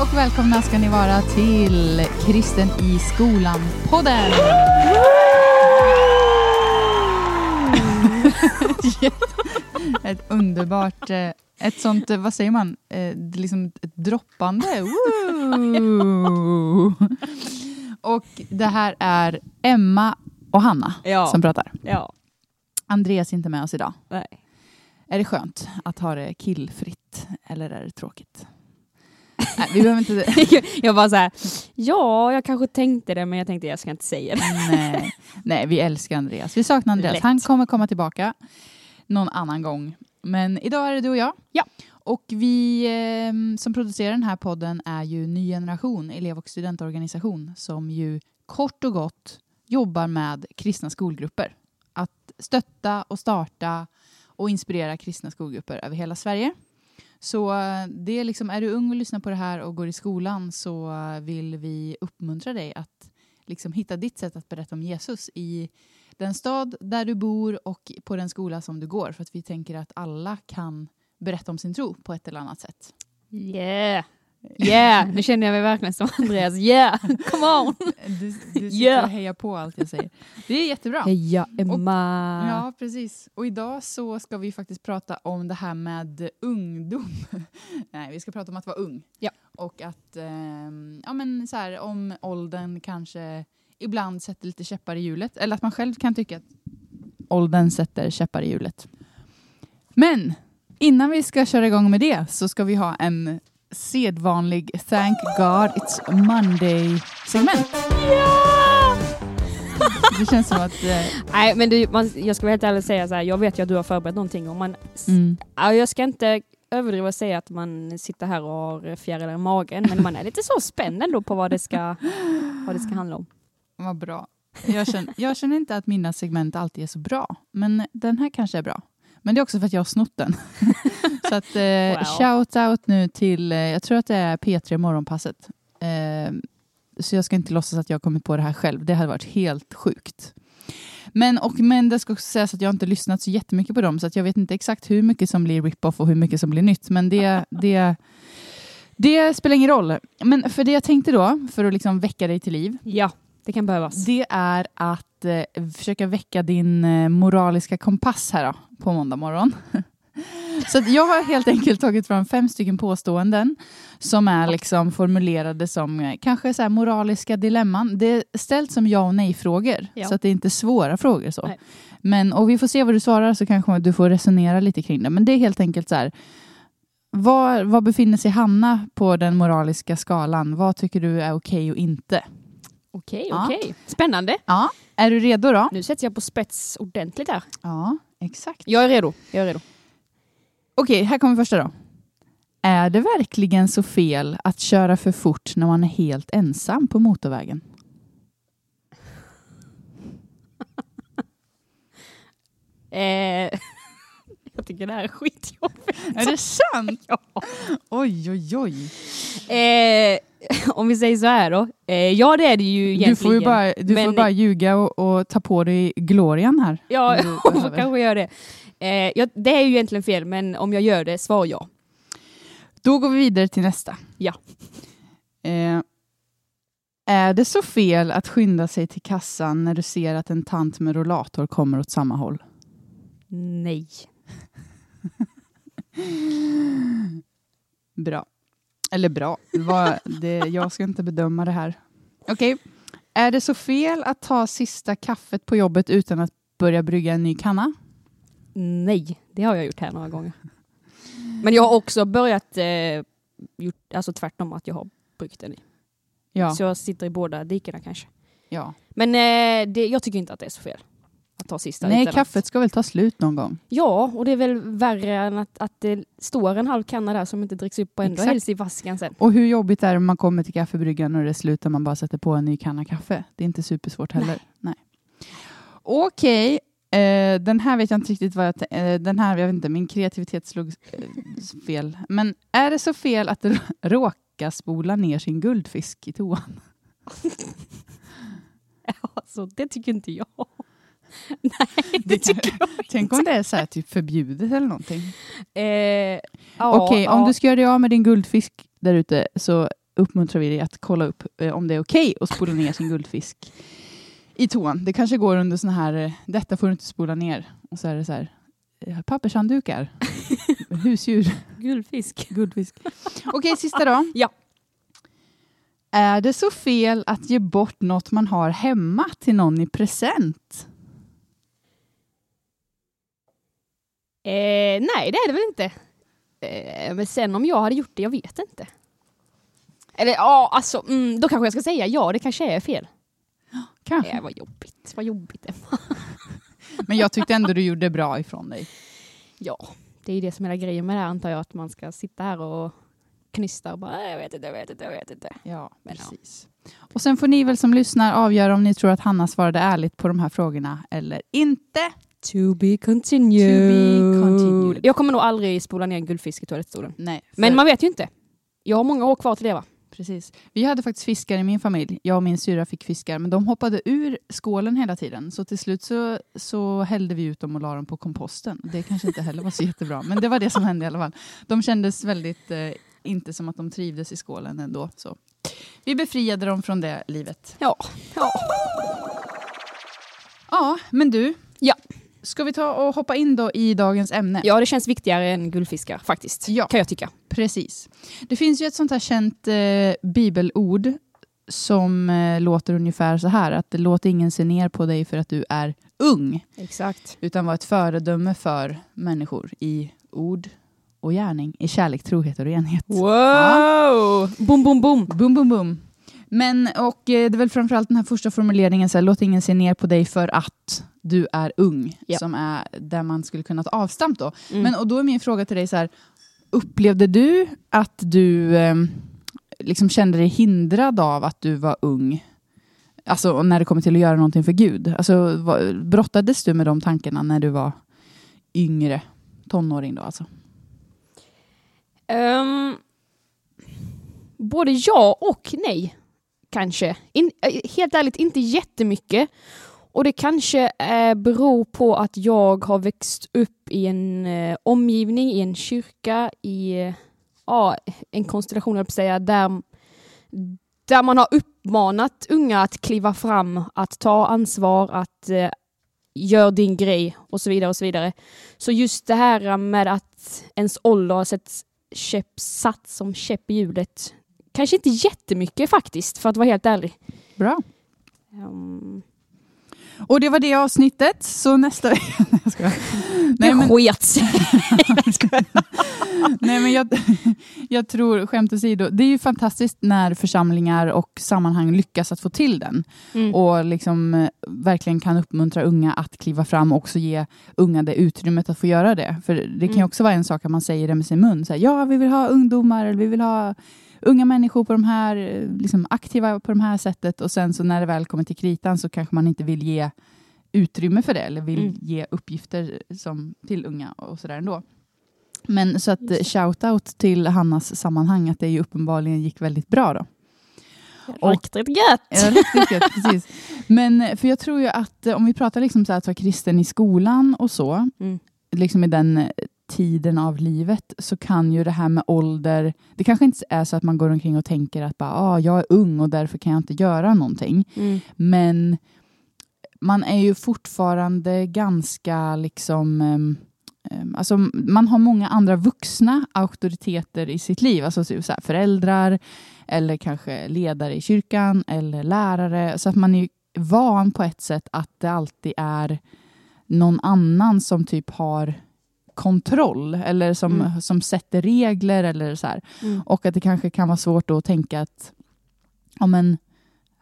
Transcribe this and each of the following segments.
och välkomna ska ni vara till Kristen i skolan-podden. ett underbart, eh, ett sånt, eh, vad säger man, eh, liksom ett droppande. Woo! Och det här är Emma och Hanna Ja. som pratar. Ja. Andreas är inte med oss idag. Nej. Är det skönt att ha det killfritt eller är det tråkigt? Nej, vi behöver inte... jag var så här, ja, jag kanske tänkte det, men jag tänkte jag ska inte säga det. Nej, nej, vi älskar Andreas. Vi saknar Andreas. Lätt. Han kommer komma tillbaka någon annan gång. Men idag är det du och jag. Ja. Och vi eh, som producerar den här podden är ju Ny Generation, elev och studentorganisation, som ju kort och gott jobbar med kristna skolgrupper. Att stötta och starta och inspirera kristna skolgrupper över hela Sverige. Så eh, det är liksom, är du ung och lyssnar på det här och går i skolan så eh, vill vi uppmuntra dig att liksom hitta ditt sätt att berätta om Jesus i den stad där du bor och på den skola som du går. För att vi tänker att alla kan berätta om sin tro på ett eller annat sätt. Yeah. Yeah, nu känner jag mig verkligen som Andreas. Yeah, come on! Du, du sitter Ja. och hejar på allt jag säger. Det är jättebra. Heja Emma! Ja, precis. Och idag så ska vi faktiskt prata om det här med ungdom. Nej, vi ska prata om att vara ung. Ja. Och att, ehm, ja men så här, om åldern kanske ibland sätter lite käppar i hjulet. Eller att man själv kan tycka att åldern sätter käppar i hjulet. Men innan vi ska köra igång med det så ska vi ha en sedvanlig Thank God It's Monday-segment. Ja! Det känns som att... Eh, Nej, men du, man, jag ska vara helt ärlig och säga så här, jag vet ju att du har förberett någonting och man, mm. ja, jag ska inte överdriva och säga att man sitter här och har fjärilar i magen, men man är lite så spänd ändå på vad det ska, vad det ska handla om. Vad bra. Jag känner, jag känner inte att mina segment alltid är så bra, men den här kanske är bra. Men det är också för att jag har snott den. så att eh, Wow. shout out nu till, eh, jag tror att det är P3 Morgonpasset. Eh, så jag ska inte låtsas att jag har kommit på det här själv. Det hade varit helt sjukt. Men, och, men det ska också sägas att jag inte lyssnat så jättemycket på dem, så att jag vet inte exakt hur mycket som blir rip-off och hur mycket som blir nytt. Men det, det, det spelar ingen roll. Men för det jag tänkte då, för att liksom väcka dig till liv, Ja, det kan behövas. det är att eh, försöka väcka din eh, moraliska kompass här då, på måndag morgon. Så jag har helt enkelt tagit fram fem stycken påståenden som är liksom formulerade som eh, kanske så moraliska dilemman. Det är ställt som ja och nej-frågor, Ja. så att det är inte svåra frågor. så. Nej. Men, och vi får se vad du svarar så kanske du får resonera lite kring det. Men det är helt enkelt så här, var, var befinner sig Hanna på den moraliska skalan? Vad tycker du är okej och inte? Okej, Ja. okej. Spännande. Ja, är du redo då? Nu sätter jag på spets ordentligt här. Ja, exakt. Jag är redo. Jag är redo. Okej, här kommer första då. Är det verkligen så fel att köra för fort när man är helt ensam på motorvägen? Eh, jag tycker det här är skitjobbigt. Är det sant? Ja. Oj, oj, oj. Eh, om vi säger så här då. Eh, ja, det är det ju egentligen. Du får ju bara, du får Men- bara ljuga och, och ta på dig glorian här. Ja, jag får kanske göra det. Eh, ja, det är ju egentligen fel, men om jag gör det, svar ja. Då går vi vidare till nästa. Ja. Eh, är det så fel att skynda sig till kassan när du ser att en tant med rollator kommer åt samma håll? Nej. Bra. Eller bra. Vad- det, jag ska inte bedöma det här. Okej. Är det så fel att ta sista kaffet på jobbet utan att börja brygga en ny kanna? Nej, det har jag gjort här några gånger. Men jag har också börjat eh, gjort, alltså tvärtom, att jag har bryggt den i. Ja. Så jag sitter i båda dikena kanske. ja. Men eh, det, jag tycker inte att det är så fel. Ta sista Nej, utan kaffet Att, ska väl ta slut någon gång? ja, och det är väl värre än att, att det står en halv kanna där som inte dricks upp och ändå Exakt. helst i vasken sen. Och hur jobbigt är det om man kommer till kaffebryggan och det slutar man bara sätter på en ny kanna kaffe? Det är inte supersvårt heller. Nej. Okej, eh, den här vet jag inte riktigt vad jag... Eh, den här, jag vet inte, min kreativitet slog eh, fel. Men är det så fel att råka spola ner sin guldfisk i toan? Alltså, det tycker inte jag. Nej, det, tycker jag Tänk om det är så här typ förbjudet eller någonting. eh, ja, Okej, om ja. du ska göra dig av med din guldfisk där ute så uppmuntrar vi dig att kolla upp eh, om det är okej att spola ner sin guldfisk i toan. Det kanske går under såna här, eh, detta får du inte spola ner. Och så är det så här, eh, pappershanddukar, husdjur, Guldfisk. guldfisk. Okej, sista då. Ja. Är det så fel att ge bort något man har hemma till någon i present? Eh, nej, det är det väl inte. Eh, men sen om jag hade gjort det, jag vet inte. Eller ja, alltså, mm, då kanske jag ska säga ja, det kanske är fel. Kanske. Eh, vad jobbigt, vad jobbigt Emma. Men jag tyckte ändå du gjorde bra ifrån dig. Ja, det är ju det som är grejen med det här antar jag, att man ska sitta här och knysta och bara, "Nej, jag vet inte, jag vet inte, jag vet inte. Ja, Men ja. precis. Och sen får ni väl som lyssnar avgöra om ni tror att Hanna svarade ärligt på de här frågorna eller inte. To be continued. To be continued. Jag kommer nog aldrig spola ner en guldfisk i toalettstolen. Nej, för, Men man vet ju inte. Jag har många år kvar till det va? precis. Vi hade faktiskt fiskar i min familj. Jag och min syra fick fiskar, men de hoppade ur skålen hela tiden. Så till slut så, så hällde vi ut dem och la dem på komposten. Det kanske inte heller var så jättebra, men det var det som hände i alla fall. De kändes väldigt, eh, inte som att de trivdes i skålen ändå. Så. Vi befriade dem från det livet. Ja. ja. Ja, men du. Ja. Ska vi ta och hoppa in då i dagens ämne? Ja, det känns viktigare än guldfiskar faktiskt. Ja. Kan jag tycka. Precis. Det finns ju ett sånt här känt eh, bibelord som eh, låter ungefär så här, att det låter ingen se ner på dig för att du är ung, Exakt. utan var ett föredöme för människor i ord och gärning, i kärlek, trohet och renhet. Wow! Boom, boom, boom. Boom, boom, boom. Men, och eh, det är väl framförallt den här första formuleringen, så här, låt ingen se ner på dig för att du är ung, Ja. som är där man skulle kunna ta avstamp då. Mm. Men, och då är min fråga till dig så här, upplevde du att du eh, liksom kände dig hindrad av att du var ung? Alltså när det kommer till att göra någonting för Gud. Alltså, vad, brottades du med de tankarna när du var yngre? Tonåring då alltså. Ehm, både ja och nej, kanske. In, eh, helt ärligt, inte jättemycket. Och det kanske eh, beror på att jag har växt upp i en eh, omgivning, i en kyrka, i eh, ja, en konstellation, jag säga, där, där man har uppmanat unga att kliva fram, att ta ansvar, att eh, gör din grej och så vidare och så vidare. Så just det här med att ens ålder har sett käpp, satt som käpp i hjulet. Kanske inte jättemycket faktiskt, för att vara helt ärlig. Bra. Um, Och det var det avsnittet, så nästa vecka... Nej, jag skojar. det Nej, men, sket sig. nej, men jag, jag tror, skämt åsido, det är ju fantastiskt när församlingar och sammanhang lyckas att få till den. Mm. och liksom eh, verkligen kan uppmuntra unga att kliva fram och också ge unga det utrymmet att få göra det. För det kan ju Mm. också vara en sak att man säger det med sin mun. Så här, ja, vi vill ha ungdomar eller vi vill ha unga människor på de här, liksom aktiva på de här sättet och sen så när det väl kommer till kritan så kanske man inte vill ge utrymme för det eller vill Mm. ge uppgifter som, till unga och sådär ändå. Men så att shout-out till Hannas sammanhang att det ju uppenbarligen gick väldigt bra då. Och- Riktigt gött! Ja, riktigt gött, precis. Men för jag tror ju att om vi pratar liksom så här att vara kristen i skolan och så, Mm. liksom i den tiden av livet, så kan ju det här med ålder, det kanske inte är så att man går omkring och tänker att bara, ah, jag är ung och därför kan jag inte göra någonting. Mm. Men man är ju fortfarande ganska liksom ehm, Alltså, man har många andra vuxna auktoriteter i sitt liv, alltså så så här, föräldrar eller kanske ledare i kyrkan eller lärare. Så att man är van på ett sätt att det alltid är någon annan som typ har kontroll eller som, Mm. som sätter regler eller så här. Mm. Och att det kanske kan vara svårt att tänka att ja, men,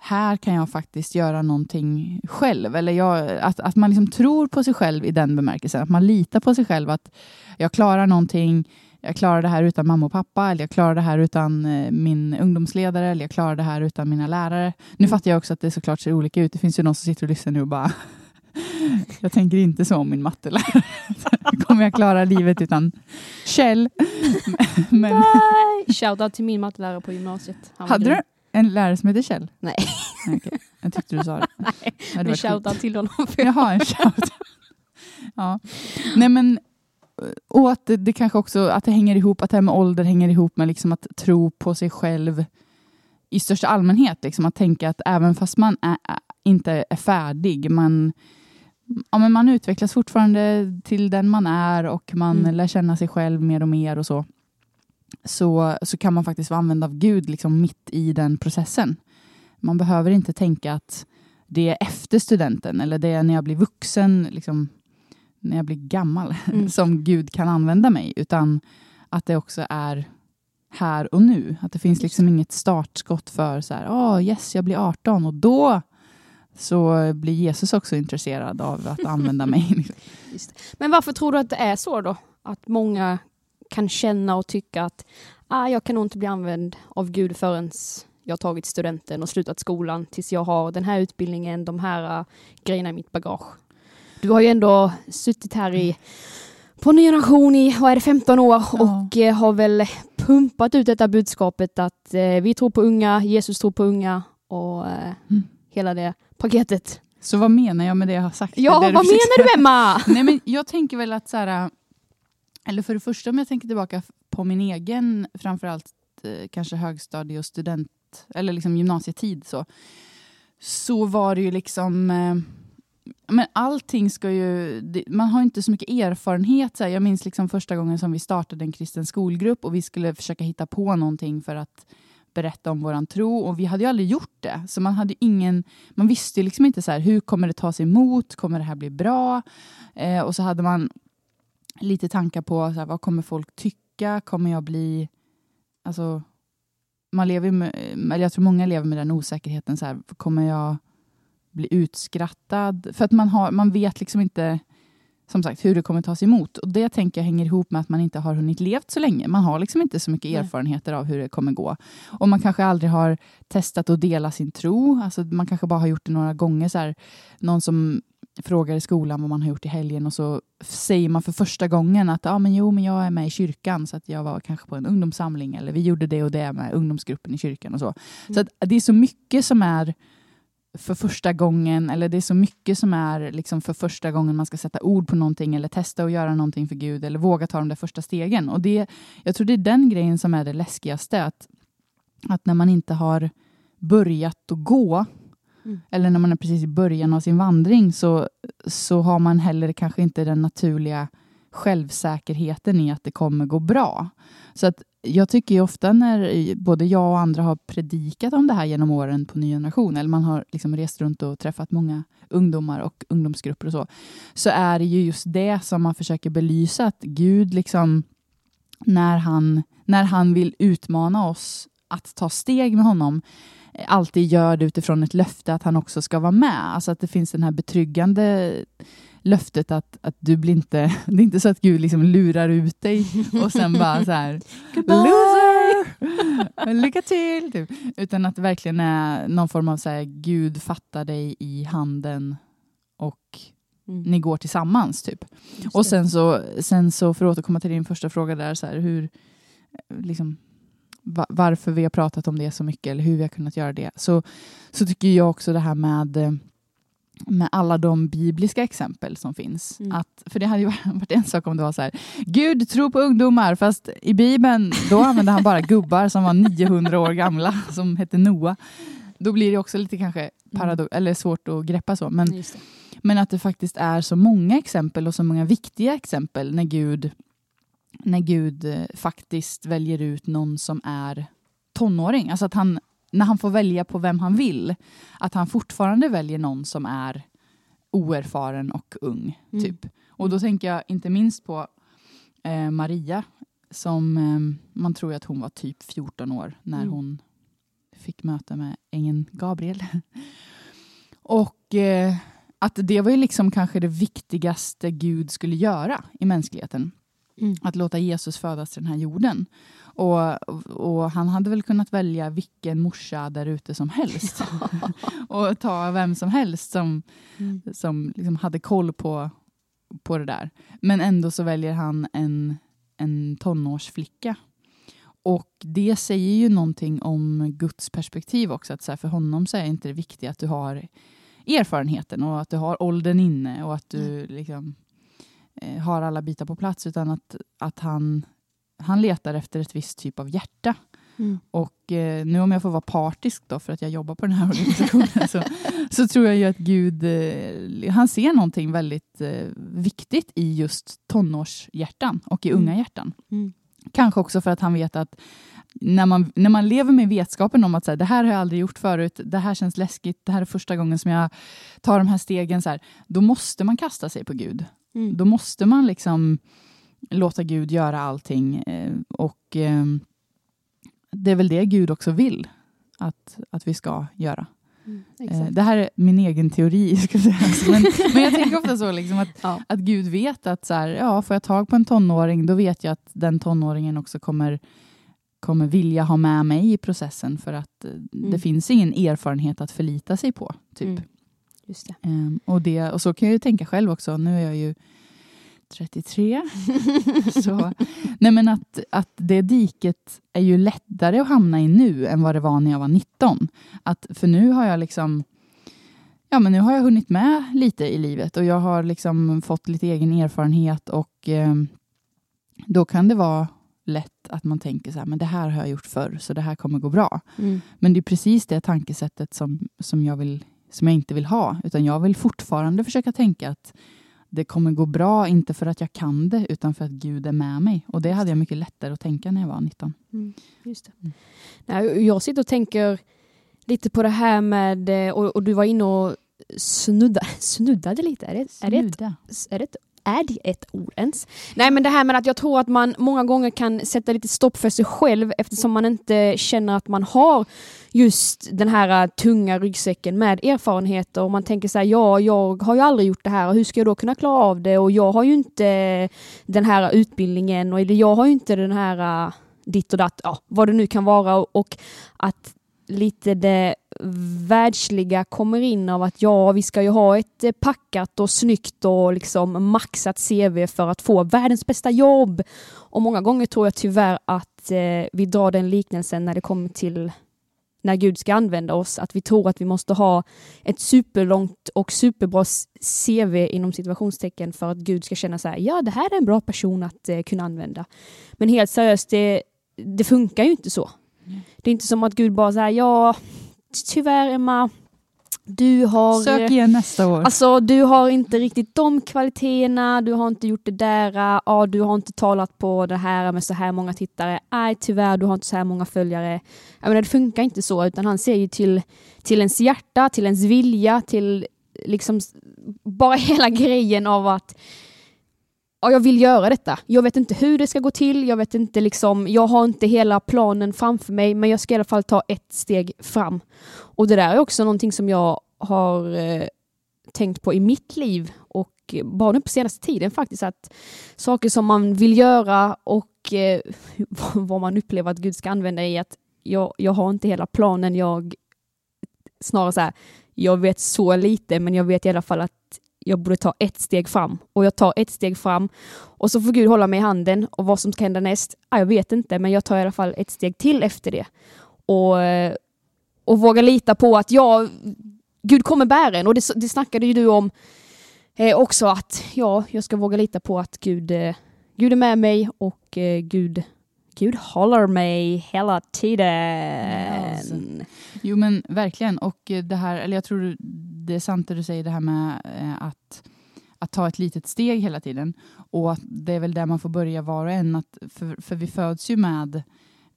här kan jag faktiskt göra någonting själv. Eller jag, att, att man liksom tror på sig själv i den bemärkelsen. Att man litar på sig själv. Att jag klarar någonting. Jag klarar det här utan mamma och pappa. Eller jag klarar det här utan eh, min ungdomsledare. Eller jag klarar det här utan mina lärare. Nu Mm. fattar jag också att det såklart ser olika ut. Det finns ju någon som sitter och lyssnar nu och bara jag tänker inte så om min mattelärare. Kommer jag klara livet utan Kjell? Men! Shoutout till min mattelärare på gymnasiet. Han hade grym. du en lärare som heter Kjell? Nej. Nej, okej. Jag tyckte du sa det. Nej, Det men shoutout till honom. För Jaha, en shout. ja. Nej men, och att det, det kanske också att det hänger ihop, att det här med ålder hänger ihop med liksom att tro på sig själv i största allmänhet, liksom, att tänka att även fast man är, inte är färdig, man, ja, men man utvecklas fortfarande till den man är och man mm. lär känna sig själv mer och mer och så. Så, så kan man faktiskt vara använd av Gud liksom mitt i den processen. Man behöver inte tänka att det är efter studenten eller det är när jag blir vuxen, liksom, när jag blir gammal, mm. som Gud kan använda mig, utan att det också är här och nu. Att det finns liksom inget startskott för så här, oh, yes, jag blir 18 och då så blir Jesus också intresserad av att använda mig. Men varför tror du att det är så då? Att många kan känna och tycka att ah, jag kan nog inte bli använd av Gud förrän jag har tagit studenten och slutat skolan tills jag har den här utbildningen, de här uh, grejerna i mitt bagage. Du har ju ändå suttit här i på ny generation i, vad är det, 15 år ja. och eh, har väl pumpat ut detta budskapet att eh, vi tror på unga, Jesus tror på unga och eh, mm. hela det paketet. Så vad menar jag med det jag har sagt? Ja, vad menar du Emma? Nej, men jag tänker väl att så här, eller för det första om jag tänker tillbaka på min egen, framförallt eh, kanske högstadie och student, eller liksom gymnasietid så, så var det ju liksom eh, men allting ska ju... Man har inte så mycket erfarenhet. Så. Jag minns liksom första gången som vi startade en kristen skolgrupp och vi skulle försöka hitta på någonting för att berätta om våran tro och vi hade ju aldrig gjort det. Så man hade ingen... Man visste liksom inte så här, hur kommer det tas emot? Kommer det här bli bra? Eh, och så hade man lite tankar på så här, vad kommer folk tycka? Kommer jag bli... Alltså, man lever med, eller jag tror många lever med den osäkerheten. Så här, kommer jag bli utskrattad? För att man, har, man vet liksom inte som sagt hur det kommer tas emot. Och Det tänker jag hänger ihop med att man inte har hunnit levt så länge. Man har liksom inte så mycket erfarenheter av hur det kommer gå. Och man kanske aldrig har testat att dela sin tro. Alltså man kanske bara har gjort det några gånger. Så här, någon som frågar i skolan vad man har gjort i helgen och så säger man för första gången att ah, men jo, men jag är med i kyrkan så att jag var kanske på en ungdomssamling eller vi gjorde det och det med ungdomsgruppen i kyrkan och så. Mm. Så det är så mycket som är för första gången, eller det är så mycket som är liksom för första gången man ska sätta ord på någonting eller testa att göra någonting för Gud eller våga ta de där första stegen. Och det, jag tror det är den grejen som är det läskigaste, att, att när man inte har börjat att gå Mm. Eller när man är precis i början av sin vandring så, så har man heller kanske inte den naturliga självsäkerheten i att det kommer gå bra. Så att jag tycker ju ofta när både jag och andra har predikat om det här genom åren på Ny Generation, eller man har liksom rest runt och träffat många ungdomar och ungdomsgrupper och så, så är det ju just det som man försöker belysa, att Gud liksom, när han, när han vill utmana oss att ta steg med honom, eh, alltid gör det utifrån ett löfte att han också ska vara med. Alltså att det finns den här betryggande löftet att, att du blir inte... Det är inte så att Gud liksom lurar ut dig och sen bara så här... Loser! Lycka till! Typ. Utan att det verkligen är någon form av så här, Gud fattar dig i handen och mm. ni går tillsammans. typ. Och sen så, sen så, för att återkomma till din första fråga där, så här, hur... Liksom, varför vi har pratat om det så mycket eller hur vi har kunnat göra det, så, så tycker jag också det här med eh, med alla de bibliska exempel som finns. Mm. Att, för det hade ju varit en sak om det var så här, Gud tror på ungdomar, fast i Bibeln då använde han bara gubbar som var 900 år gamla, som hette Noa. Då blir det också lite kanske paradox, mm. eller svårt att greppa så. Men, men att det faktiskt är så många exempel och så många viktiga exempel när Gud när Gud eh, faktiskt väljer ut någon som är tonåring. Alltså att han, när han får välja på vem han vill, att han fortfarande väljer någon som är oerfaren och ung. Mm. typ. Och då tänker jag inte minst på eh, Maria, som eh, man tror att hon var typ 14 år när mm. hon fick möte med ängeln Gabriel. och eh, att det var ju liksom kanske det viktigaste Gud skulle göra i mänskligheten. Mm. Att låta Jesus födas till den här jorden. Och, och, han hade väl kunnat välja vilken morsa där ute som helst. och ta vem som helst som, mm. som liksom hade koll på, på det där. Men ändå så väljer han en, en tonårsflicka. Och det säger ju någonting om Guds perspektiv också. Att så här, för honom så är inte det viktiga att du har erfarenheten och att du har åldern inne och att du mm. liksom eh, har alla bitar på plats utan att, att han, han letar efter ett visst typ av hjärta. Mm. Och eh, nu om jag får vara partisk då för att jag jobbar på den här organisationen så, så tror jag ju att Gud, eh, han ser någonting väldigt eh, viktigt i just tonårshjärtan och i Mm. unga hjärtan. Mm. Kanske också för att han vet att när man, när man lever med vetskapen om att så här, det här har jag aldrig gjort förut, det här känns läskigt, det här är första gången som jag tar de här stegen, så här, då måste man kasta sig på Gud. Mm. Då måste man liksom låta Gud göra allting. eh, Och eh, det är väl det Gud också vill att, att vi ska göra. Mm. Eh. Det här är min egen teori, ska säga. Alltså, Men, men jag tänker ofta så liksom att, Ja. att Gud vet att så här, ja, får jag tag på en tonåring, då vet jag att den tonåringen också kommer, kommer vilja ha med mig i processen för att eh, det Mm. finns ingen erfarenhet att förlita sig på. Typ. Mm. Just det. Ehm, och, det, och så kan jag ju tänka själv också. Nu är jag ju 33. så, nej men att, att det diket är ju lättare att hamna i nu än vad det var när jag var 19. Att, för nu har jag liksom Ja, men nu har jag hunnit med lite i livet och jag har liksom fått lite egen erfarenhet och ehm, då kan det vara lätt att man tänker så här, men det här har jag gjort förr, så det här kommer gå bra. Mm. Men det är precis det tankesättet som, som, jag vill, som jag inte vill ha. Utan jag vill fortfarande försöka tänka att det kommer gå bra, inte för att jag kan det, utan för att Gud är med mig. Och det hade jag mycket lättare att tänka när jag var 19. Mm. Just det. Mm. Nej, jag sitter och tänker lite på det här med, eh, och, och du var inne och snudda, snuddade lite, är det, är det ett är det, är det ett ord ens? Nej men det här med att jag tror att man många gånger kan sätta lite stopp för sig själv eftersom man inte känner att man har just den här äh, tunga ryggsäcken med erfarenheter. Och man tänker så här, ja jag har ju aldrig gjort det här. Och hur ska jag då kunna klara av det? Och jag har ju inte den här utbildningen. Och jag har ju inte den här äh, ditt och datt, ja vad det nu kan vara. Och att lite det världsliga kommer in av att ja, vi ska ju ha ett eh, packat och snyggt och liksom maxat CV för att få världens bästa jobb. Och många gånger tror jag tyvärr att eh, vi drar den liknelsen när det kommer till när Gud ska använda oss, att vi tror att vi måste ha ett superlångt och superbra CV inom situationstecken för att Gud ska känna så här, ja det här är en bra person att eh, kunna använda. Men helt seriöst, det, det funkar ju inte så. Mm. Det är inte som att Gud bara säger ja, tyvärr Emma, du har... Sök igen nästa år. Alltså du har inte riktigt de kvaliteterna, du har inte gjort det där, ja, du har inte talat på det här med så här många tittare, nej tyvärr du har inte så här många följare. Jag menar, det funkar inte så utan han ser ju till, till ens hjärta, till ens vilja, till liksom bara hela grejen av att ja, jag vill göra detta. Jag vet inte hur det ska gå till, jag vet inte liksom, jag har inte hela planen framför mig men jag ska i alla fall ta ett steg fram. Och det där är också någonting som jag har eh, tänkt på i mitt liv och bara nu på senaste tiden faktiskt att saker som man vill göra och eh, vad man upplever att Gud ska använda i att jag, jag har inte hela planen, jag snarare så här, jag vet så lite men jag vet i alla fall att jag borde ta ett steg fram. Och jag tar ett steg fram och så får Gud hålla mig i handen och vad som ska hända näst, ah, jag vet inte men jag tar i alla fall ett steg till efter det. Och, eh, och våga lita på att jag, Gud kommer bära en. Och det, det snackade ju du om eh, också att ja, jag ska våga lita på att Gud, eh, Gud är med mig och eh, Gud, Gud håller mig hela tiden. Yes. Jo men verkligen. Och det här, eller jag tror det är sant det du säger det här med eh, att, att ta ett litet steg hela tiden. Och att det är väl där man får börja var och en. Att, för, för vi föds ju med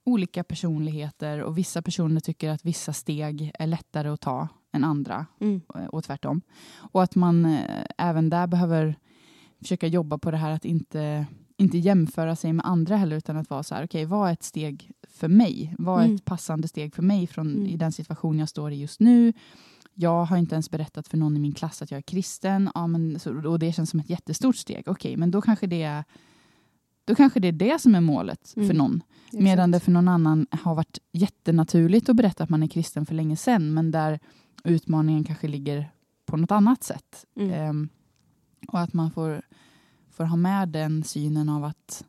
olika personligheter och vissa personer tycker att vissa steg är lättare att ta än andra Mm. och tvärtom. Och att man eh, även där behöver försöka jobba på det här att inte, inte jämföra sig med andra heller utan att vara så här, okej vad är ett steg för mig? Vad är Mm. ett passande steg för mig från, Mm. i den situation jag står i just nu? Jag har inte ens berättat för någon i min klass att jag är kristen ja, men, så, och det känns som ett jättestort steg. Okej, men då kanske det är då kanske det är det som är målet för Mm. någon. Medan det för någon annan har varit jättenaturligt att berätta att man är kristen för länge sedan, men där utmaningen kanske ligger på något annat sätt. Ehm, och att man får, får ha med den synen av att,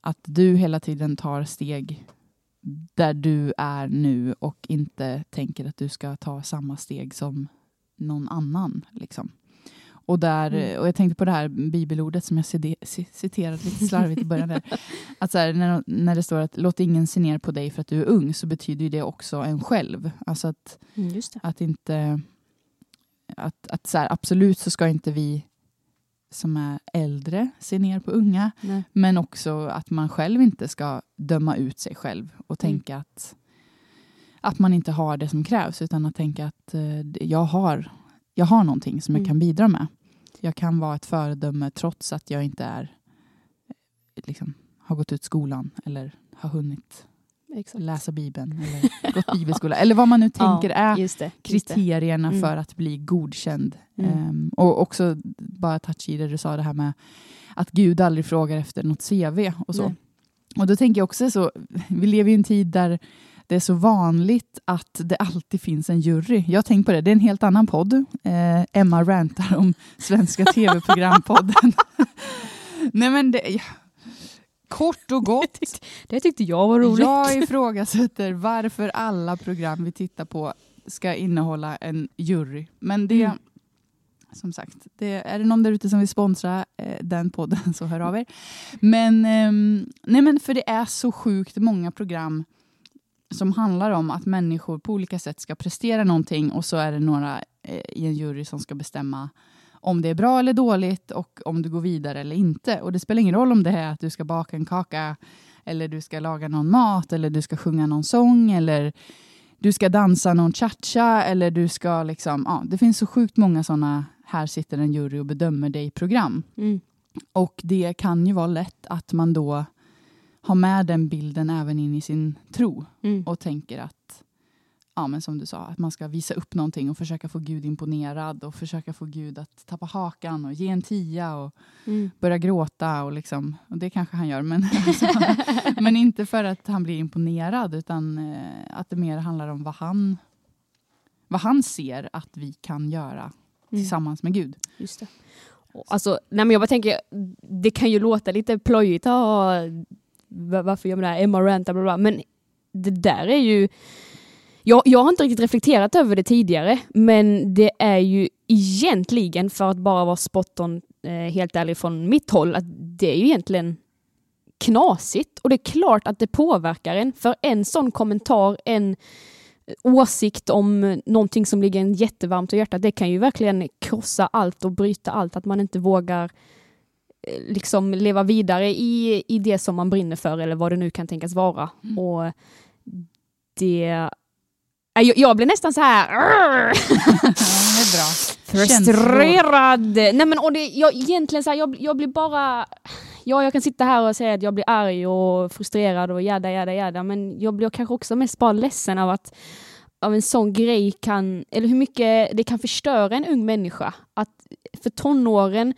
att du hela tiden tar steg där du är nu och inte tänker att du ska ta samma steg som någon annan. Liksom. Och, där, Mm. och jag tänkte på det här bibelordet som jag citerade lite slarvigt i början. Där. Att så här, när, när det står att låt ingen se ner på dig för att du är ung så betyder ju det också en själv. Alltså att, Mm, att inte... Att, att så här, absolut så ska inte vi som är äldre se ner på unga. Nej. Men också att man själv inte ska döma ut sig själv och Mm. tänka att, att man inte har det som krävs utan att tänka att eh, jag, har, jag har någonting som jag Mm. kan bidra med. Jag kan vara ett föredöme trots att jag inte är eh, liksom, har gått ut skolan eller har hunnit Exakt. läsa Bibeln eller gått bibelskola eller vad man nu tänker är Just det. Just det. kriterierna Mm. för att bli godkänd. Mm. Ehm, och också bara touch i det du sa det här med att Gud aldrig frågar efter något CV och så. Nej. Och då tänker jag också så, vi lever i en tid där det är så vanligt att det alltid finns en jury. Jag har tänkt på det, det är en helt annan podd. Eh, Emma rantar om Svenska TV-programpodden. Nej men det, ja. Kort och gott, Det tyckte jag var roligt. jag ifrågasätter varför alla program vi tittar på ska innehålla en jury. Men det, Mm. som sagt, det, är det någon där ute som vill sponsra eh, den podden så hör av er. Men, ehm, nej men för det är så sjukt många program som handlar om att människor på olika sätt ska prestera någonting och så är det några eh, i en jury som ska bestämma om det är bra eller dåligt och om du går vidare eller inte. Och det spelar ingen roll om det är att du ska baka en kaka eller du ska laga någon mat eller du ska sjunga någon sång eller du ska dansa någon cha-cha eller du ska liksom, ja, det finns så sjukt många sådana, här sitter en jury och bedömer dig program. Mm. Och det kan ju vara lätt att man då har med den bilden även in i sin tro Mm. och tänker att, ja men som du sa, att man ska visa upp någonting och försöka få Gud imponerad och försöka få Gud att tappa hakan och ge en tia och Mm. börja gråta och liksom, och det kanske han gör, men, alltså, men inte för att han blir imponerad utan eh, att det mer handlar om vad han, vad han ser att vi kan göra Mm. tillsammans med Gud. Just det. Och Alltså, nej men jag bara tänker, det kan ju låta lite plöjigt, ah, va- varför gör man det här, Emma Ranta, bla bla, men det där är ju... Jag, jag har inte riktigt reflekterat över det tidigare, men det är ju egentligen, för att bara vara spot on, eh, helt ärlig från mitt håll, att det är ju egentligen knasigt. Och det är klart att det påverkar en, för en sån kommentar, en åsikt om någonting som ligger en jättevarmt i hjärtat, det kan ju verkligen krossa allt och bryta allt, att man inte vågar eh, liksom leva vidare i, i det som man brinner för eller vad det nu kan tänkas vara. Mm. Och det... Nej, Jag, jag blir nästan så här... Frustrerad. Nej men och det, jag, egentligen så här, jag, jag blir bara... Ja, jag kan sitta här och säga att jag blir arg och frustrerad och jada, jada, jada, men jag blir kanske också mest bara ledsen av att av en sån grej kan, eller hur mycket det kan förstöra en ung människa. Att för tonåren,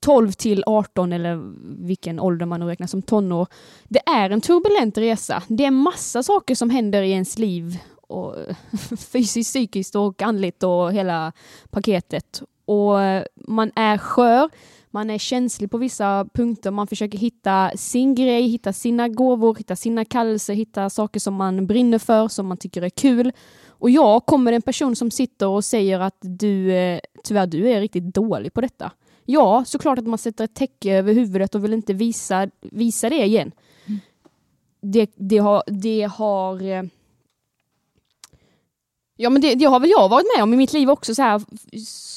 12 till 18 eller vilken ålder man nu räknar som tonår, det är en turbulent resa. Det är massa saker som händer i ens liv, och fysiskt, psykiskt och andligt och hela paketet. Och man är skör, man är känslig på vissa punkter, man försöker hitta sin grej, hitta sina gåvor, hitta sina kallelser, hitta saker som man brinner för, som man tycker är kul. Och jag kommer en person som sitter och säger att du, eh, tyvärr, du är riktigt dålig på detta. Ja, såklart att man sätter ett täcke över huvudet och vill inte visa, visa det igen. Mm. Det, det har, det har eh, Ja men det, det har väl jag varit med om i mitt liv också så här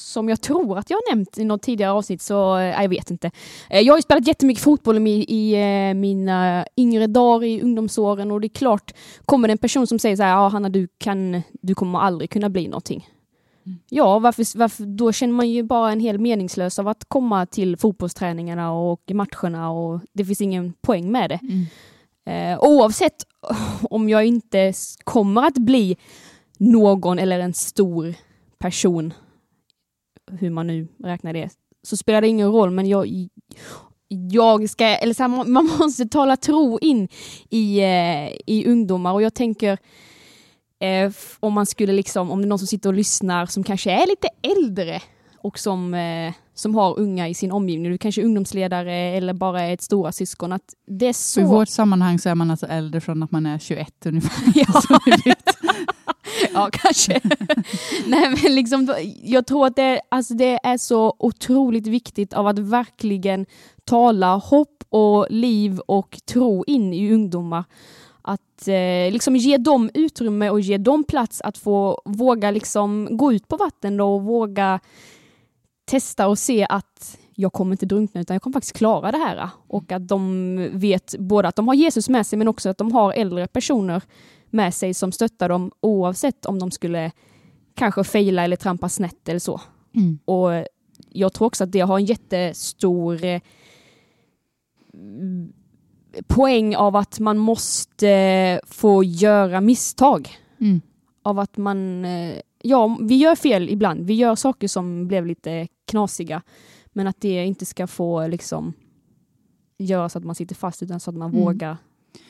som jag tror att jag har nämnt i något tidigare avsnitt så eh, jag vet inte. Eh, Jag har ju spelat jättemycket fotboll i, i eh, mina yngre dagar i ungdomsåren och det är klart kommer det en person som säger så här, ja Hanna du kan, du kommer aldrig kunna bli någonting. Mm. Ja, varför, varför, då känner man ju bara en hel meningslös av att komma till fotbollsträningarna och matcherna och det finns ingen poäng med det. Mm. Eh, oavsett om jag inte kommer att bli någon eller en stor person, hur man nu räknar det, så spelar det ingen roll. Men jag, jag ska, eller så här, man- måste tala tro in i, eh, i ungdomar och jag tänker eh, om man skulle liksom, om det är någon som sitter och lyssnar som kanske är lite äldre och som, eh, som har unga i sin omgivning, du kanske är ungdomsledare eller bara är ett stora syskon att det är Så i vårt sammanhang så är man alltså äldre från att man är 21 ungefär. Ja. Ja, kanske. Nej, men liksom, jag tror att det, alltså det är så otroligt viktigt av att verkligen tala hopp och liv och tro in i ungdomar. Att eh, liksom ge dem utrymme och ge dem plats att få våga liksom gå ut på vatten och våga testa och se att jag kommer inte drunkna utan jag kommer faktiskt klara det här. Och att de vet både att de har Jesus med sig men också att de har äldre personer med sig som stöttar dem oavsett om de skulle kanske fejla eller trampa snett eller så. Mm. Och jag tror också att det har en jättestor eh, poäng av att man måste få göra misstag. Mm. Av att man, eh, ja, vi gör fel ibland. Vi gör saker som blev lite knasiga. Men att det inte ska få liksom göra så att man sitter fast utan så att man Mm. vågar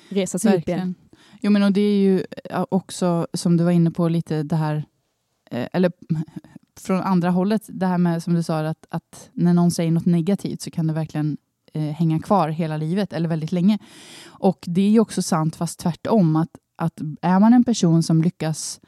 resa sig upp igen. Jo, men och det är ju ja, också, som du var inne på, lite det här, eh, eller från andra hållet, det här med som du sa, att, att när någon säger något negativt så kan det verkligen eh, hänga kvar hela livet, eller väldigt länge. Och det är ju också sant, fast tvärtom, att, att är man en person som lyckas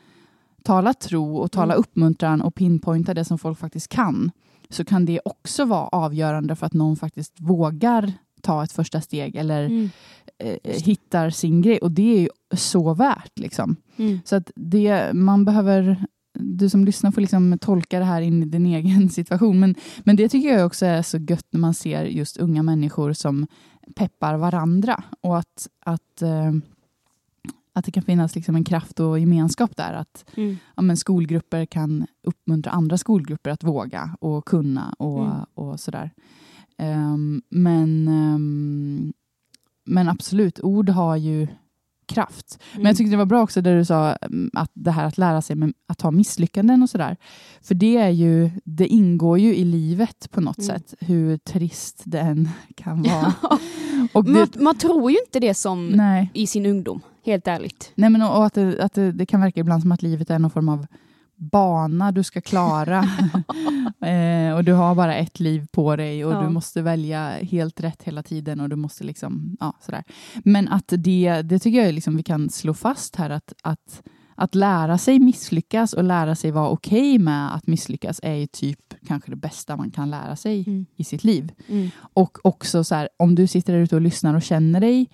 tala tro och tala Mm. uppmuntran och pinpointa det som folk faktiskt kan, så kan det också vara avgörande för att någon faktiskt vågar ta ett första steg eller Mm. eh, hittar sin grej. Och det är ju så värt. Liksom. Mm. Så att det, man behöver, du som lyssnar får liksom tolka det här in i din egen situation. Men, men det tycker jag också är så gött när man ser just unga människor som peppar varandra. Och att, att, eh, att det kan finnas liksom en kraft och gemenskap där. Att Mm. ja, men skolgrupper kan uppmuntra andra skolgrupper att våga och kunna och, Mm. och sådär. Ehm, men, ehm, men absolut, ord har ju kraft. Men jag tyckte det var bra också där du sa mm, att det här att lära sig med, att ha misslyckanden och sådär. För det är ju, det ingår ju i livet på något Mm. sätt, hur trist det än kan vara. Ja. Och man, det, man tror ju inte det som nej. i sin ungdom, helt ärligt. Nej, men och och att, det, att det, det kan verka ibland som att livet är någon form av bana du ska klara. eh, och du har bara ett liv på dig och Ja. du måste välja helt rätt hela tiden och du måste liksom, ja sådär. Men att det, det tycker jag liksom vi kan slå fast här att, att, att lära sig misslyckas och lära sig vara okej med att misslyckas är ju typ kanske det bästa man kan lära sig Mm. i sitt liv. Mm. Och också så här, om du sitter där ute och lyssnar och känner dig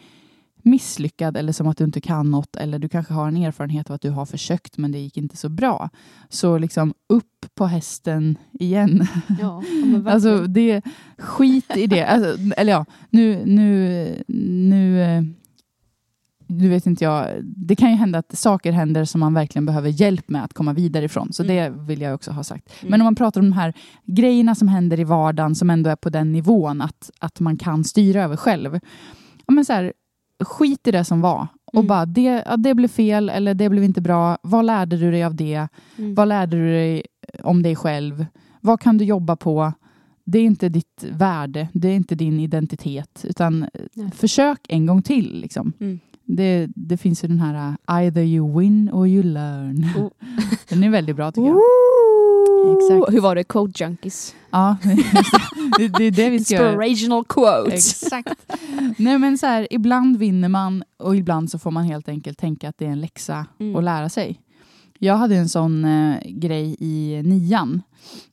misslyckad eller som att du inte kan något eller du kanske har en erfarenhet av att du har försökt men det gick inte så bra. Så liksom upp på hästen igen. Ja. Alltså det, skit i det. Alltså, eller ja, nu, nu, nu, eh, nu vet inte jag. Det kan ju hända att saker händer som man verkligen behöver hjälp med att komma vidare ifrån. Så Mm. det vill jag också ha sagt. Mm. Men om man pratar om de här grejerna som händer i vardagen som ändå är på den nivån att, att man kan styra över själv. Ja, men så här, skit i det som var. Och Mm. bara, det, ja, det blev fel eller det blev inte bra. Vad lärde du dig av det? Mm. Vad lärde du dig om dig själv? Vad kan du jobba på? Det är inte ditt värde, det är inte din identitet. Utan Nej. försök en gång till. Liksom. Mm. Det, det finns ju den här either you win or you learn. Oh. Den är väldigt bra tycker jag. Exakt. Hur var det? Quote junkies. Ja, det, det är det vi ska göra. Inspirational quotes. Exakt. Nej, men så här, ibland vinner man och ibland så får man helt enkelt tänka att det är en läxa Mm. att lära sig. Jag hade en sån eh, grej i nian.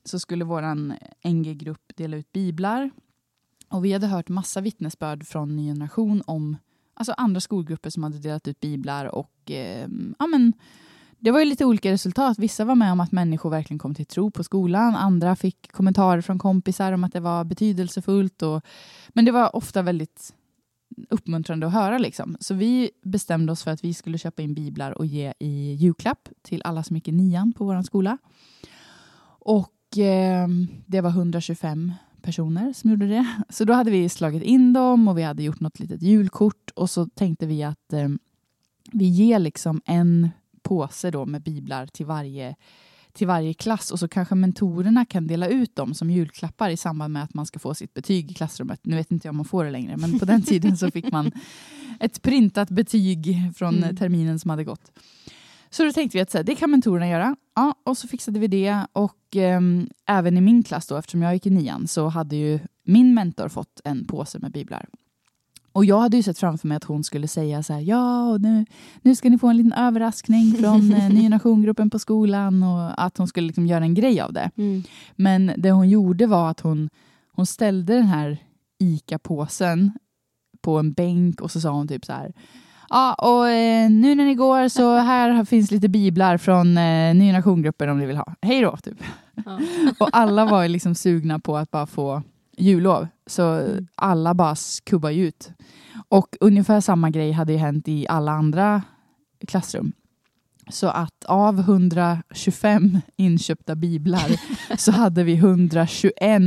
Så skulle våran NG-grupp dela ut biblar. Och vi hade hört massa vittnesbörd från Ny Generation om alltså andra skolgrupper som hade delat ut biblar. Och eh, ja, men, det var ju lite olika resultat. Vissa var med om att människor verkligen kom till tro på skolan. Andra fick kommentarer från kompisar om att det var betydelsefullt. Och, men det var ofta väldigt uppmuntrande att höra. Liksom. Så vi bestämde oss för att vi skulle köpa in biblar och ge i julklapp till alla som gick i nian på vår skola. Och eh, det var 125 personer som gjorde det. Så då hade vi slagit in dem och vi hade gjort något litet julkort och så tänkte vi att eh, vi ger liksom en påse då med biblar till varje, till varje klass och så kanske mentorerna kan dela ut dem som julklappar i samband med att man ska få sitt betyg i klassrummet. Nu vet inte jag om man får det längre, men på den tiden så fick man ett printat betyg från Mm. terminen som hade gått. Så då tänkte vi att så här, det kan mentorerna göra. Ja, och så fixade vi det. Och ehm, även i min klass, då, eftersom jag gick i nian, så hade ju min mentor fått en påse med biblar. Och jag hade ju sett framför mig att hon skulle säga så här, ja, och nu, nu ska ni få en liten överraskning från eh, Nya Nationgruppen på skolan och att hon skulle liksom göra en grej av det. Mm. Men det hon gjorde var att hon, hon ställde den här ICA-påsen på en bänk och så sa hon typ så här, ja, och eh, nu när ni går så här finns lite biblar från eh, Nya Nationgruppen om ni vill ha. Hej då, typ. Ja. Och alla var ju liksom sugna på att bara få jullov. Så Mm. alla bara skubbar ju ut. Och ungefär samma grej hade ju hänt i alla andra klassrum. Så att av 125 inköpta biblar så hade vi 121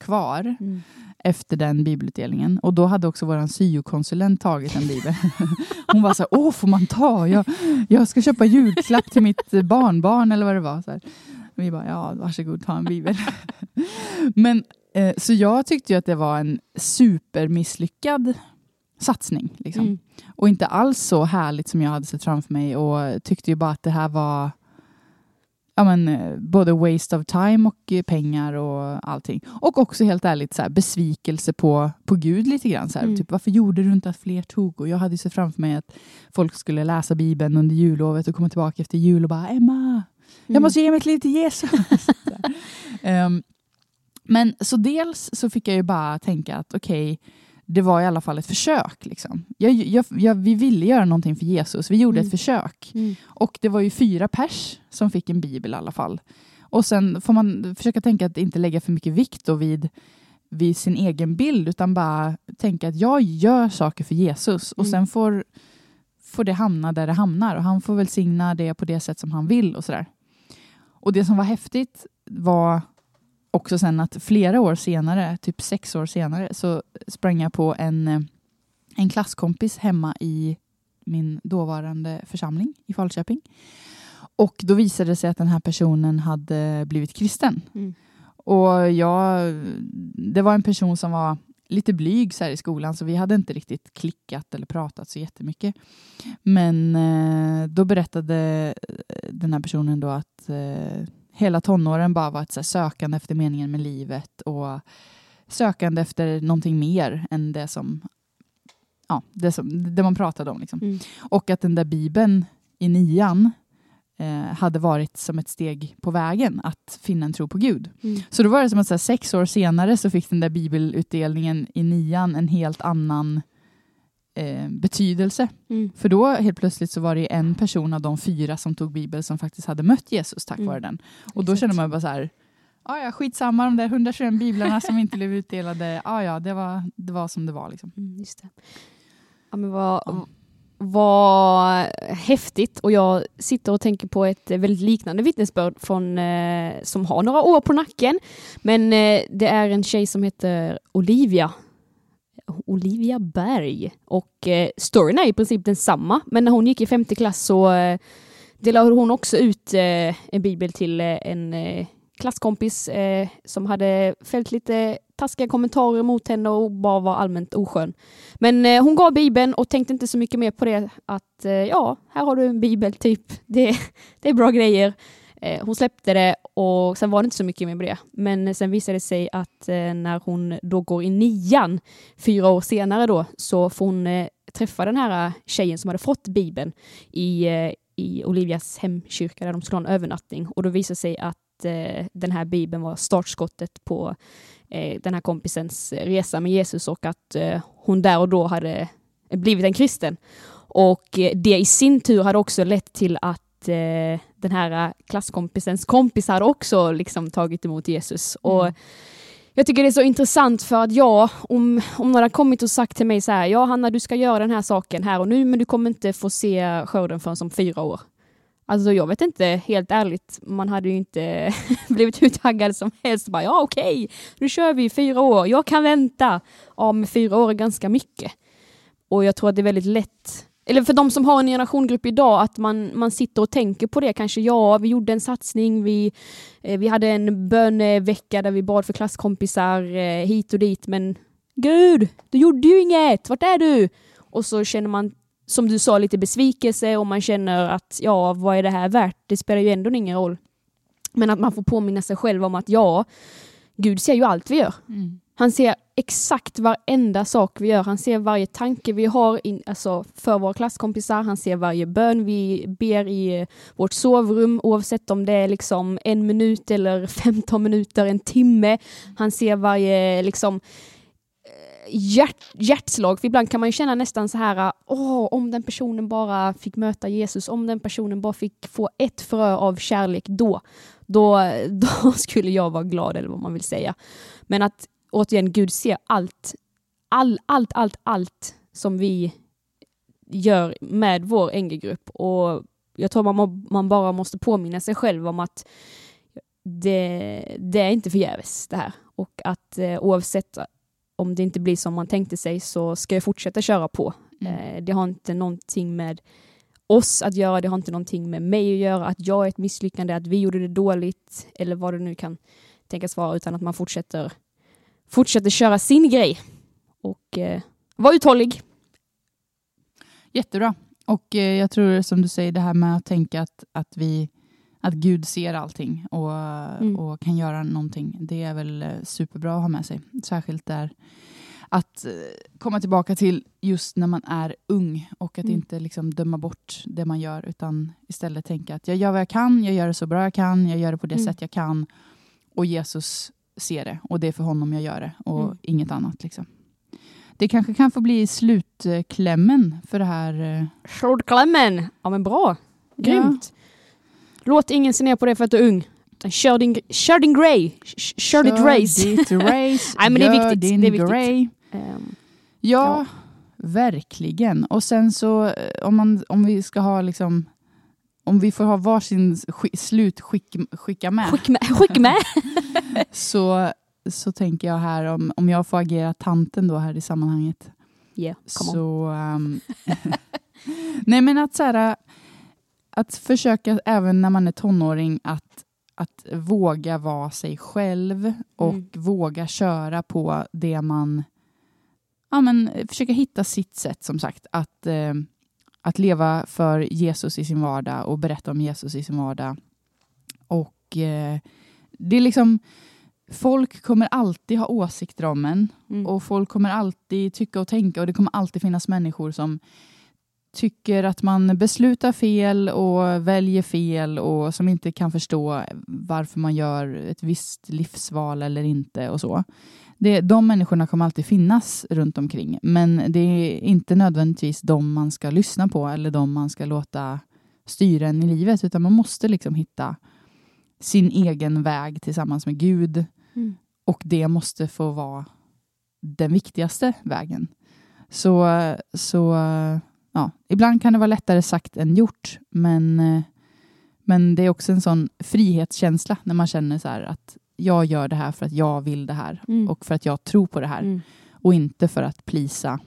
kvar Mm. efter den bibelutdelningen. Och då hade också vår syokonsulent tagit en bibel. Hon var så här, åh får man ta? Jag, jag ska köpa julklapp till mitt barnbarn eller vad det var. Så här. Vi bara, ja varsågod ta en bibel. Men så jag tyckte ju att det var en supermisslyckad satsning. Liksom. Mm. Och inte alls så härligt som jag hade sett framför mig och tyckte ju bara att det här var ja, men, eh, både waste of time och eh, pengar och allting. Och också helt ärligt så här, besvikelse på, på Gud lite grann. Så här, Mm. typ, varför gjorde du inte att fler tog? Och jag hade ju sett framför mig att folk skulle läsa Bibeln under jullovet och komma tillbaka efter jul och bara Emma, jag Mm. måste ge mitt liv till Jesus. Ehm, men så dels så fick jag ju bara tänka att okej, det var i alla fall ett försök. Liksom. Jag, jag, jag, vi ville göra någonting för Jesus, vi gjorde Mm. ett försök. Mm. Och det var ju fyra pers som fick en bibel i alla fall. Och sen får man försöka tänka att inte lägga för mycket vikt då vid, vid sin egen bild, utan bara tänka att jag gör saker för Jesus och Mm. sen får, får det hamna där det hamnar och han får välsigna det på det sätt som han vill och sådär. Och det som var häftigt var också sen att flera år senare, typ sex år senare, så sprang jag på en, eh, en klasskompis hemma i min dåvarande församling i Falköping. Och då visade det sig att den här personen hade blivit kristen. Mm. Och jag, det var en person som var lite blyg så här i skolan så vi hade inte riktigt klickat eller pratat så jättemycket. Men eh, då berättade eh, den här personen då att eh, hela tonåren bara var ett så här, sökande efter meningen med livet och sökande efter någonting mer än det som, ja, det, som, det man pratade om. Liksom. Mm. Och att den där bibeln i nian eh, hade varit som ett steg på vägen att finna en tro på Gud. Mm. Så då var det som att så här, sex år senare så fick den där bibelutdelningen i nian en helt annan eh, betydelse. Mm. För då helt plötsligt så var det en person av de fyra som tog bibel som faktiskt hade mött Jesus tack Mm. vare den. Och då Exakt. kände man bara så här, ja ja skitsamma de där 121 biblarna som inte blev utdelade, ja ja det var, det var som det var liksom. Mm, just det. Ja, men vad, Ja. vad häftigt och jag sitter och tänker på ett väldigt liknande vittnesbörd från, eh, som har några år på nacken. Men eh, det är en tjej som heter Olivia. Olivia Berg. Och eh, storyn är i princip densamma, men när hon gick i femte klass så eh, delade hon också ut eh, en bibel till eh, en eh, klasskompis eh, som hade fällt lite taskiga kommentarer mot henne och bara var allmänt oskön. Men eh, hon gav bibeln och tänkte inte så mycket mer på det att eh, ja, här har du en bibel typ. Det, det är bra grejer. Eh, hon släppte det och sen var det inte så mycket mer med det. Men sen visade det sig att eh, när hon då går i nian, fyra år senare då, så får hon eh, träffa den här eh, tjejen som hade fått bibeln i, eh, i Olivias hemkyrka där de skulle ha en övernattning. Och då visade det sig att eh, den här bibeln var startskottet på eh, den här kompisens resa med Jesus och att eh, hon där och då hade blivit en kristen. Och eh, det i sin tur hade också lett till att eh, den här klasskompisens kompis hade också liksom tagit emot Jesus. Och Mm. jag tycker det är så intressant för att jag, om, om någon har kommit och sagt till mig så här, ja Hanna du ska göra den här saken här och nu men du kommer inte få se skörden förrän som fyra år. Alltså jag vet inte, helt ärligt, man hade ju inte blivit hur taggad som helst. Bara, ja okej, nu kör vi fyra år, jag kan vänta. Ja, men fyra år är ganska mycket. Och jag tror att det är väldigt lätt, eller för de som har en generationgrupp idag, att man, man sitter och tänker på det. Kanske ja, vi gjorde en satsning, vi, eh, vi hade en bönevecka där vi bad för klasskompisar eh, hit och dit, men Gud, du gjorde ju inget, vart är du? Och så känner man som du sa, lite besvikelse och man känner att ja, vad är det här värt? Det spelar ju ändå ingen roll. Men att man får påminna sig själv om att ja, Gud ser ju allt vi gör. Mm. Han ser exakt varenda sak vi gör. Han ser varje tanke vi har in, alltså för våra klasskompisar. Han ser varje bön vi ber i vårt sovrum oavsett om det är liksom en minut eller 15 minuter, en timme. Han ser varje liksom eh, hjärt, hjärtslag. För ibland kan man ju känna nästan så här, åh, om den personen bara fick möta Jesus, om den personen bara fick få ett frö av kärlek då, då, då skulle jag vara glad eller vad man vill säga. Men att återigen, Gud ser allt, all, allt, allt, allt som vi gör med vår NG-grupp och jag tror man, man bara måste påminna sig själv om att det, det är inte förgäves det här och att eh, oavsett om det inte blir som man tänkte sig så ska jag fortsätta köra på. Mm. Eh, det har inte någonting med oss att göra, det har inte någonting med mig att göra, att jag är ett misslyckande, att vi gjorde det dåligt eller vad det nu kan tänkas vara, utan att man fortsätter, fortsätter köra sin grej och eh, vara uthållig. Jättebra. Och eh, jag tror som du säger det här med att tänka att, att vi att Gud ser allting och, mm. och kan göra någonting. Det är väl eh, superbra att ha med sig. Särskilt där att eh, komma tillbaka till just när man är ung och att mm. inte liksom döma bort det man gör utan istället tänka att jag gör vad jag kan, jag gör det så bra jag kan, jag gör det på det mm. sätt jag kan och Jesus ser det och det är för honom jag gör det och mm. inget annat. Liksom. Det kanske kan få bli slutklämmen för det här. Eh, slutklämmen! Ja men bra, grymt. Ja. Låt ingen se ner på dig för att du är ung. Kör din, kör din grey. Kör, kör ditt race. Ditt race. Nej, men det är viktigt. Det är viktigt. Grey. Um, ja, ja, verkligen. Och sen så eh, om, man, om vi ska ha liksom om vi får ha varsin sk slut skick, skicka med. Skick med. Skick med. så, så tänker jag här om, om jag får agera tanten då här i sammanhanget. Yeah, så, um, nej men att så här, att försöka även när man är tonåring att, att våga vara sig själv och mm. våga köra på det man... Ja, men, försöka hitta sitt sätt, som sagt. Att, eh, att leva för Jesus i sin vardag och berätta om Jesus i sin vardag. Och eh, det är liksom... Folk kommer alltid ha åsikter om en mm. och folk kommer alltid tycka och tänka och det kommer alltid finnas människor som tycker att man beslutar fel och väljer fel och som inte kan förstå varför man gör ett visst livsval eller inte och så. Det, de människorna kommer alltid finnas runt omkring, men det är inte nödvändigtvis de man ska lyssna på eller de man ska låta styra en i livet, utan man måste liksom hitta sin egen väg tillsammans med Gud mm. och det måste få vara den viktigaste vägen. Så, så ja, ibland kan det vara lättare sagt än gjort, men, men det är också en sån frihetskänsla när man känner så att jag gör det här för att jag vill det här mm. och för att jag tror på det här mm. och inte för att plisa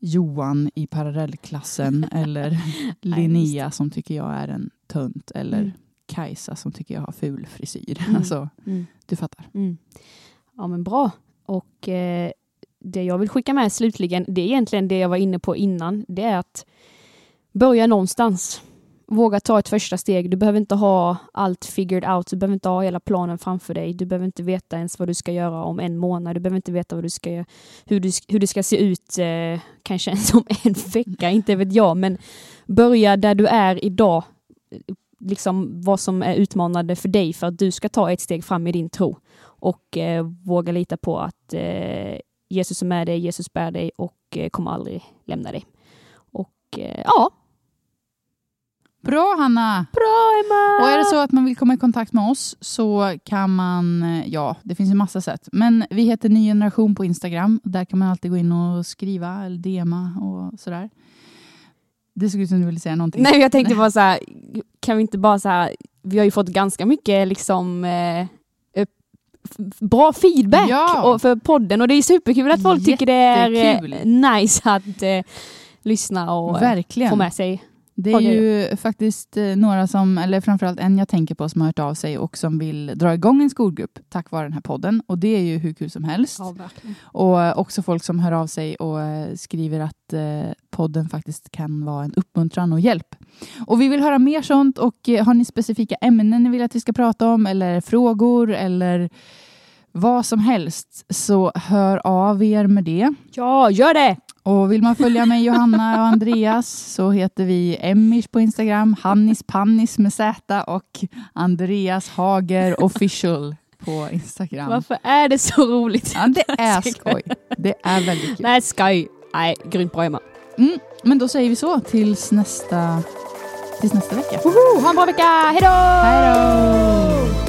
Johan i parallellklassen eller Linnea som tycker jag är en tönt eller mm. Kajsa som tycker jag har ful frisyr. Mm. Alltså, mm. du fattar. Mm. Ja men bra. Och eh, det jag vill skicka med slutligen, det är egentligen det jag var inne på innan. Det är att börja någonstans. Våga ta ett första steg. Du behöver inte ha allt figured out. Du behöver inte ha hela planen framför dig. Du behöver inte veta ens vad du ska göra om en månad. Du behöver inte veta vad du ska, hur, du, hur det ska se ut eh, kanske ens om en vecka. Inte vet jag, men börja där du är idag. Liksom vad som är utmanande för dig för att du ska ta ett steg fram i din tro och eh, våga lita på att eh, Jesus är med dig, Jesus bär dig och eh, kommer aldrig lämna dig. Och eh, ja. Bra Hanna! Bra Emma! Och är det så att man vill komma i kontakt med oss så kan man, eh, ja det finns en massa sätt. Men vi heter Ny Generation på Instagram. Där kan man alltid gå in och skriva eller DMa och sådär. Det såg ut som du ville säga någonting. Nej, jag tänkte bara så här, kan vi inte bara så här, vi har ju fått ganska mycket liksom eh, bra feedback ja. för podden och det är superkul att folk Jättekul. tycker det är eh, nice att eh, lyssna och Verkligen. få med sig. Det är ju faktiskt eh, några som, eller framförallt en jag tänker på som har hört av sig och som vill dra igång en skolgrupp tack vare den här podden. Och det är ju hur kul som helst. Ja, och också folk som hör av sig och skriver att podden faktiskt kan vara en uppmuntran och hjälp. Och vi vill höra mer sånt och har ni specifika ämnen ni vill att vi ska prata om eller frågor eller vad som helst så hör av er med det. Ja, gör det! Och vill man följa mig, Johanna och Andreas så heter vi Emmers på Instagram, Hannis Pannis med Z och Andreas Hager official på Instagram. Varför är det så roligt? Ja, det är skoj. Det är väldigt kul. Nej, skoj. Nej, grymt bra Emma. Mm, men då säger vi så tills nästa, tills nästa vecka. Woho! Ha en bra vecka, hejdå! Hej då!